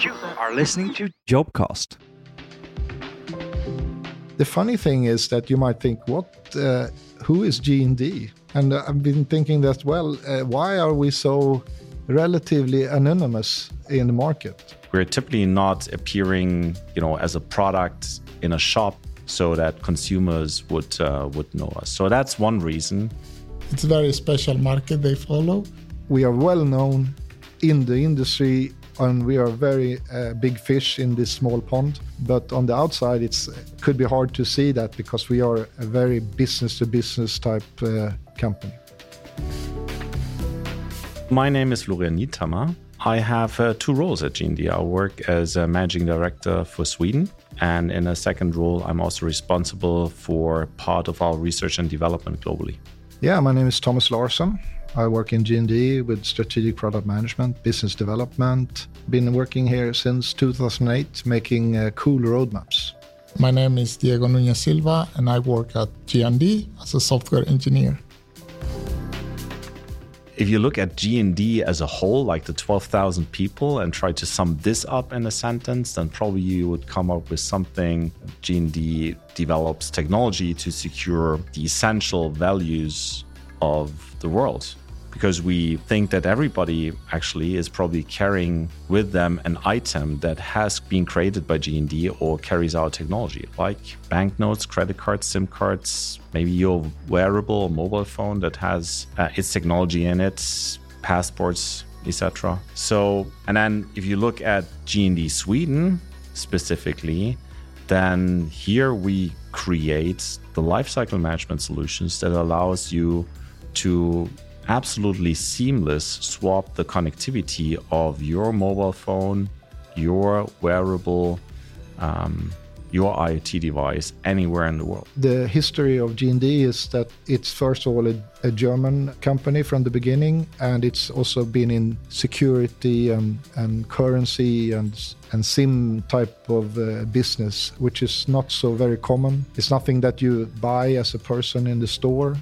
You are listening to Jobcast. The funny thing is that you might think, what? Uh, who is G&D? And uh, I've been thinking that, well, uh, why are we so relatively anonymous in the market? We're typically not appearing, you know, as a product in a shop so that consumers would uh, would know us. So that's one reason. It's a very special market they follow. We are well known in the industry and we are very uh, big fish in this small pond but on the outside it could be hard to see that because we are a very business to business type uh, company. My name is florian niethammer. I have uh, two roles at G&D. i work as a managing director for sweden and in a second role i'm also responsible for part of our research and development globally. Yeah my name is thomas larsson I work in G&D with strategic product management, business development. Been working here since 2008, making uh, cool roadmaps. My name is Diego Nunez Silva, and I work at G&D as a software engineer if you look at G&D as a whole, like the 12,000 people, and try to sum this up in a sentence, then probably you would come up with something. G&D develops technology to secure the essential values of the world because we think that everybody actually is probably carrying with them an item that has been created by G&D or carries our technology, like banknotes, credit cards, SIM cards, maybe your wearable mobile phone that has uh, its technology in it, passports, etc. So, and then if you look at G&D Sweden specifically, then here we create the lifecycle management solutions that allows you to absolutely seamless swap the connectivity of your mobile phone, your wearable, um, your IoT device anywhere in the world. The history of G&D is that it's first of all a, a, German company from the beginning, and it's also been in security and, and currency and and SIM type of uh, business, which is not so very common. It's nothing that you buy as a person in the store.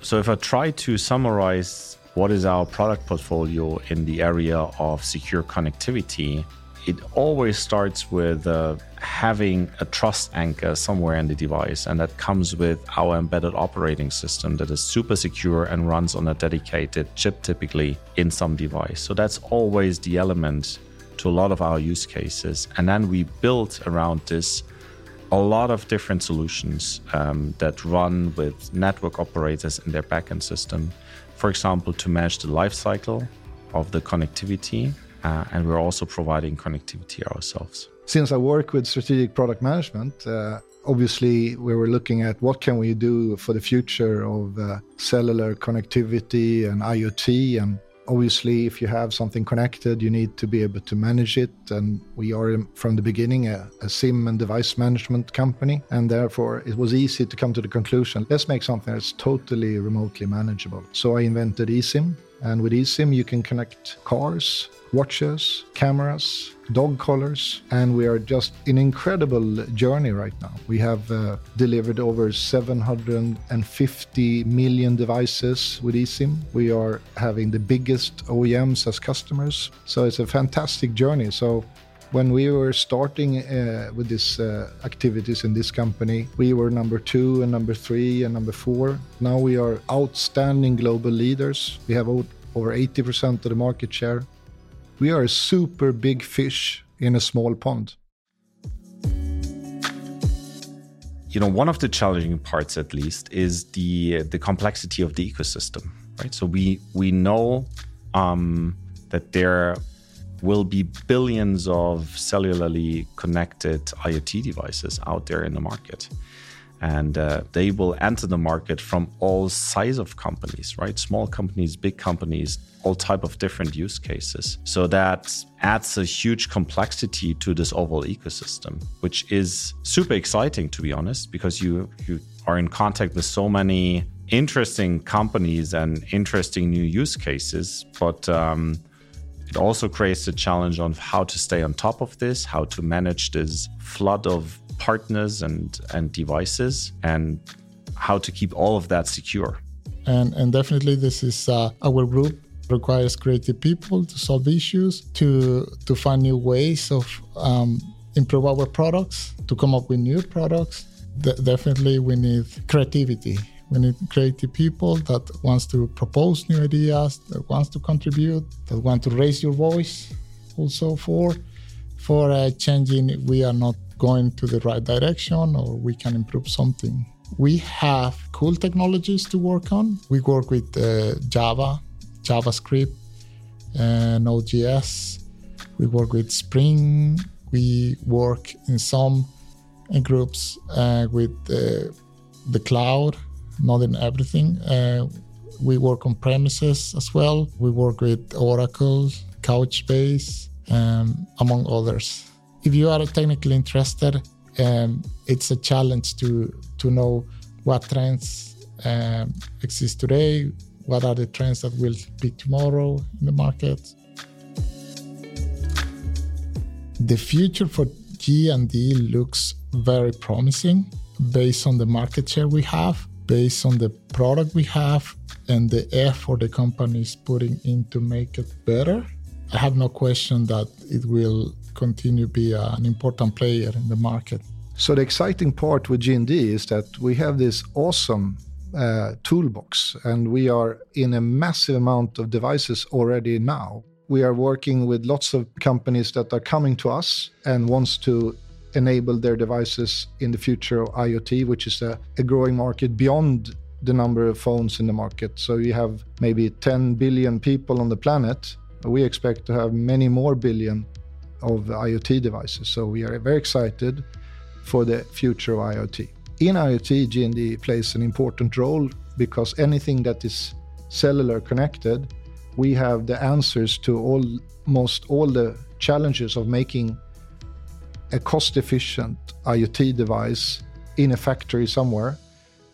So, if I try to summarize what is our product portfolio in the area of secure connectivity, it always starts with uh, having a trust anchor somewhere in the device, and that comes with our embedded operating system that is super secure and runs on a dedicated chip, typically in some device. So, that's always the element to a lot of our use cases. And then we build around this a lot of different solutions um, that run with network operators in their backend system. For example, to manage the lifecycle of the connectivity, uh, and we're also providing connectivity ourselves. Since I work with strategic product management, uh, obviously we were looking at what can we do for the future of uh, cellular connectivity and IoT and obviously if you have something connected you need to be able to manage it. And we are from the beginning a, a, sim and device management company. And therefore it was easy to come to the conclusion let's make something that's totally remotely manageable. So i invented esim and with eSIM, you can connect cars, watches, cameras, dog collars, and we are just in incredible journey right now. We have uh, delivered over 750 million devices with eSIM. We are having the biggest OEMs as customers, so it's a fantastic journey. So when we were starting uh, with these uh, activities in this company, we were number two and number three and number four. Now we are outstanding global leaders. We have over 80% of the market share. We are a super big fish in a small pond. You know, one of the challenging parts, at least, is the the complexity of the ecosystem, right? So we we know um, that there will be billions of cellularly connected IoT devices out there in the market. And uh, they will enter the market from all size of companies, right? Small companies, big companies, all type of different use cases. So that adds a huge complexity to this overall ecosystem, which is super exciting to be honest, because you you are in contact with so many interesting companies and interesting new use cases, but um, it also creates a challenge on how to stay on top of this, how to manage this flood of partners and, and devices, and how to keep all of that secure. And, and definitely, this is uh, our group requires creative people to solve issues, to to find new ways of um, improve our products, to come up with new products. De- definitely, we need creativity. We need creative people that wants to propose new ideas, that wants to contribute, that want to raise your voice. Also for for uh, changing, we are not going to the right direction, or we can improve something. We have cool technologies to work on. We work with uh, Java, JavaScript, and Node.js. We work with Spring. We work in some groups uh, with uh, the cloud, not in everything. Uh, we work on premises as well. We work with Oracle, Couchbase, um, among others. If you are technically interested, um, it's a challenge to to know what trends um, exist today, what are the trends that will be tomorrow in the market. The future for G&D looks very promising based on the market share we have, based on the product we have, and the effort the company is putting in to make it better. I have no question that it will continue to be an important player in the market. So the exciting part with G&D is that we have this awesome uh, toolbox and we are in a massive amount of devices already now. We are working with lots of companies that are coming to us and wants to enable their devices in the future of IoT, which is a, a growing market beyond the number of phones in the market. So you have maybe 10 billion people on the planet. We expect to have many more billion of IoT devices. So we are very excited for the future of IoT. In IoT, G&D plays an important role because anything that is cellular connected, we have the answers to almost all the challenges of making a cost-efficient IoT device in a factory somewhere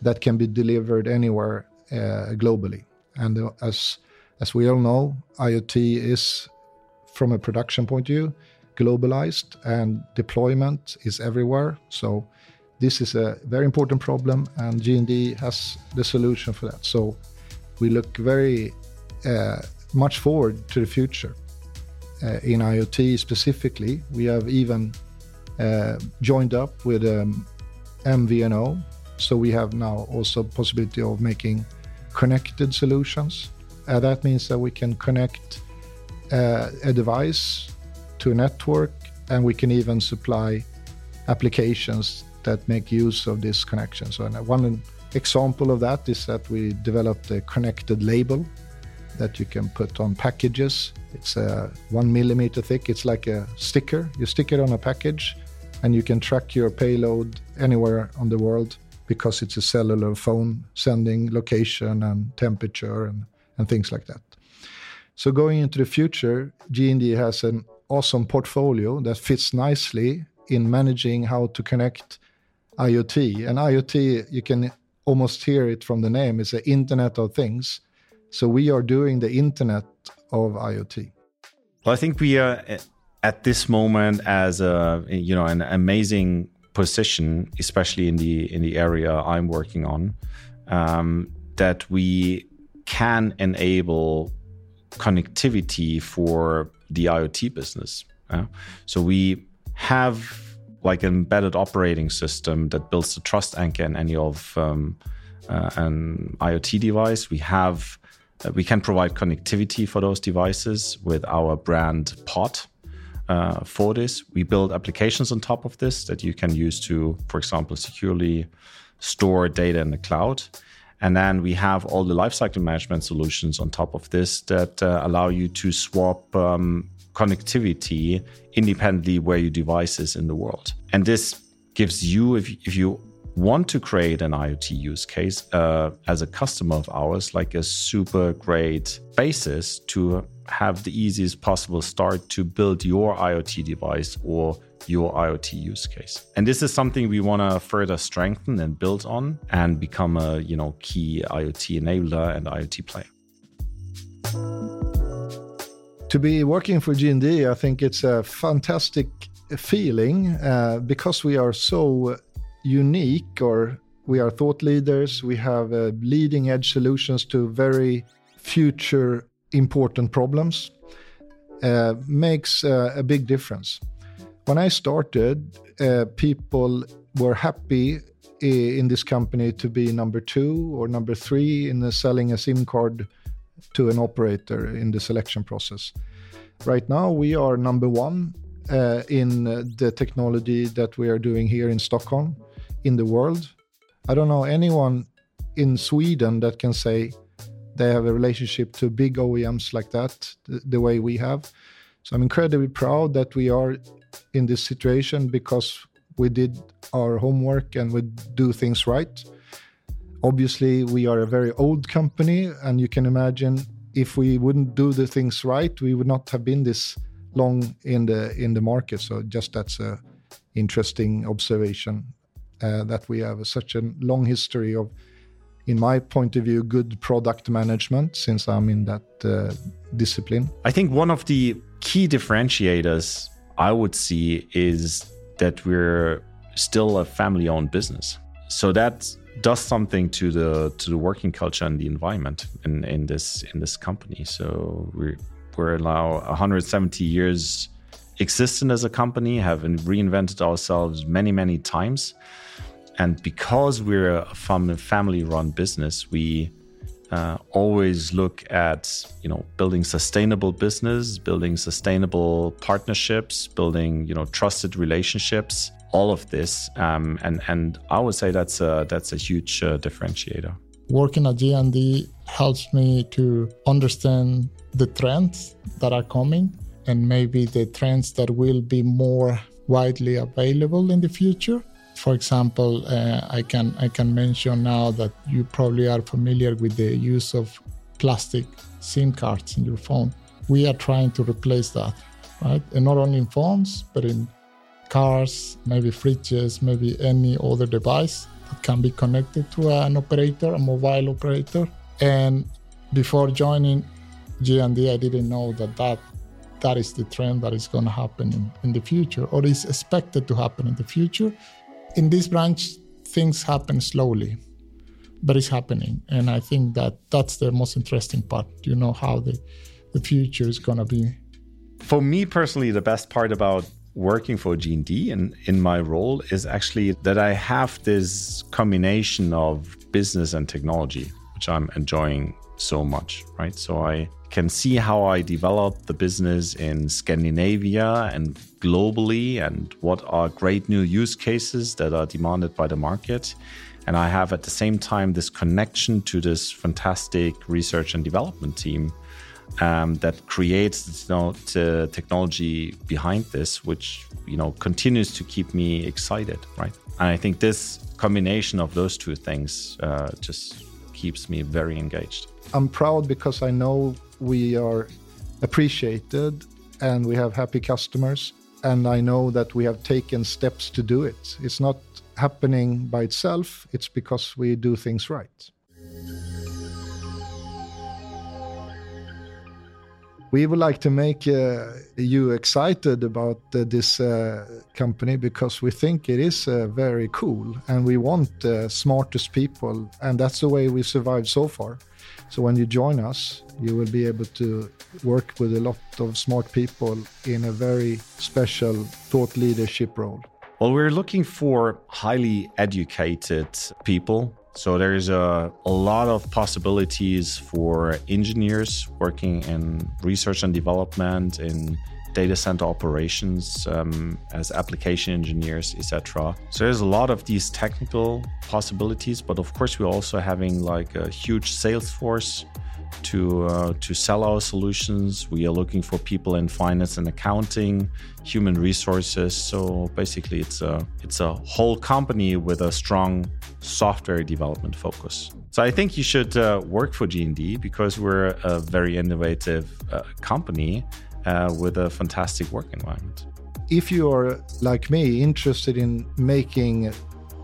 that can be delivered anywhere uh, globally. And uh, as as we all know, IoT is, from a production point of view, globalized and deployment is everywhere. So this is a very important problem, and G&D has the solution for that. So we look very uh, much forward to the future. Uh, in IoT specifically, we have even uh, joined up with um, MVNO, so we have now also possibility of making connected solutions. Uh, that means that we can connect uh, a device to a network, and we can even supply applications that make use of this connection. So, one example of that is that we developed a connected label that you can put on packages. It's a one millimeter thick. It's like a sticker. You stick it on a package, and you can track your payload anywhere on the world because it's a cellular phone sending location and temperature and, and things like that. So going into the future, G&D has an awesome portfolio that fits nicely in managing how to connect IoT. And IoT, you can almost hear it from the name, it's the Internet of Things. So we are doing the Internet of IoT. Well, I think we are eh, at this moment as a you know an amazing position, especially in the in the area I'm working on, um, that we can enable connectivity for the IoT business. So we have like an embedded operating system that builds the trust anchor in any of um, uh, an IoT device. We have uh, we can provide connectivity for those devices with our brand Pod. Uh, for this, we build applications on top of this that you can use to, for example, securely store data in the cloud. And then we have all the lifecycle management solutions on top of this that uh, allow you to swap um, connectivity independently where your device is in the world. And this gives you, if, if you want to create an IoT use case uh, as a customer of ours, like a super great basis to have the easiest possible start to build your IoT device or your IoT use case. And this is something we want to further strengthen and build on and become a, you know, key IoT enabler and IoT player. To be working for G&D, I think it's a fantastic feeling uh, because we are so unique or we are thought leaders. We have uh, leading edge solutions to very future important problems uh, makes uh, a big difference. When I started, uh, people were happy in this company to be number two or number three in the selling a SIM card to an operator in the selection process. Right now, we are number one uh, in the technology that we are doing here in Stockholm in the world. I don't know anyone in Sweden that can say they have a relationship to big OEMs like that, the, the way we have. So I'm incredibly proud that we are in this situation because we did our homework and we do things right. Obviously, we are a very old company, and you can imagine if we wouldn't do the things right, we would not have been this long in the in the market. So just that's a interesting observation uh, that we have such a long history of, in my point of view, good product management since I'm in that uh, discipline. I think one of the key differentiators I would see is that we're still a family-owned business. So that does something to the to the working culture and the environment in, in this in this company. So we're we're now 170 years existent as a company, have reinvented ourselves many many times, and because we're a family-run business, we uh, always look at you know building sustainable business, building sustainable partnerships, building you know trusted relationships all of this, um, and and I would say that's a, that's a huge uh, differentiator. Working at G&D helps me to understand the trends that are coming and maybe the trends that will be more widely available in the future. For example, uh, I can I can mention now that you probably are familiar with the use of plastic SIM cards in your phone. We are trying to replace that, right? And not only in phones, but in cars, maybe fridges, maybe any other device that can be connected to an operator, a mobile operator. And before joining G&D, I didn't know that that, that is the trend that is going to happen in, in the future or is expected to happen in the future. In this branch, things happen slowly, but it's happening. And I think that that's the most interesting part. You know how the, the future is going to be. For me personally, the best part about working for G&D and in my role is actually that I have this combination of business and technology, which I'm enjoying so much, right? So I can see how I develop the business in Scandinavia and globally and what are great new use cases that are demanded by the market. And I have at the same time this connection to this fantastic research and development team um, that creates you know, the technology behind this, which you know continues to keep me excited, right? And I think this combination of those two things uh, just keeps me very engaged. I'm proud because I know we are appreciated and we have happy customers, and I know that we have taken steps to do it. It's not happening by itself; it's because we do things right. we would like to make uh, you excited about uh, this uh, company because we think it is uh, very cool and we want the smartest people and that's the way we survived so far so when you join us you will be able to work with a lot of smart people in a very special thought leadership role. Well we're looking for highly educated people. So there's a, a lot of possibilities for engineers working in research and development, in data center operations um, as application engineers, etc. So there's a lot of these technical possibilities, but of course we're also having like a huge sales force to uh, to sell our solutions. We are looking for people in finance and accounting, human resources. So basically, it's a it's a whole company with a strong software development focus. So I think you should uh, work for G&D because we're a very innovative uh, company uh, with a fantastic work environment. If you are like me interested in making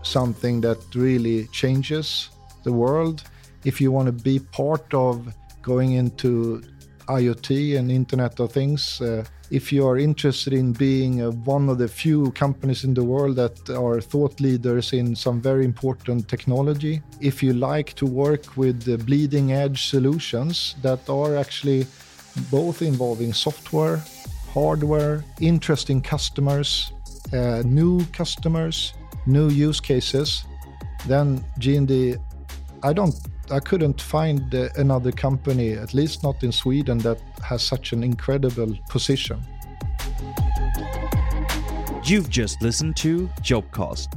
something that really changes the world, if you want to be part of going into IoT and Internet of Things, uh, if you are interested in being uh, one of the few companies in the world that are thought leaders in some very important technology, if you like to work with the bleeding edge solutions that are actually both involving software, hardware, interesting customers, uh, new customers, new use cases, then G&D, I don't I couldn't find uh, another company, at least not in Sweden, that has such an incredible position. You've just listened to Jobcast.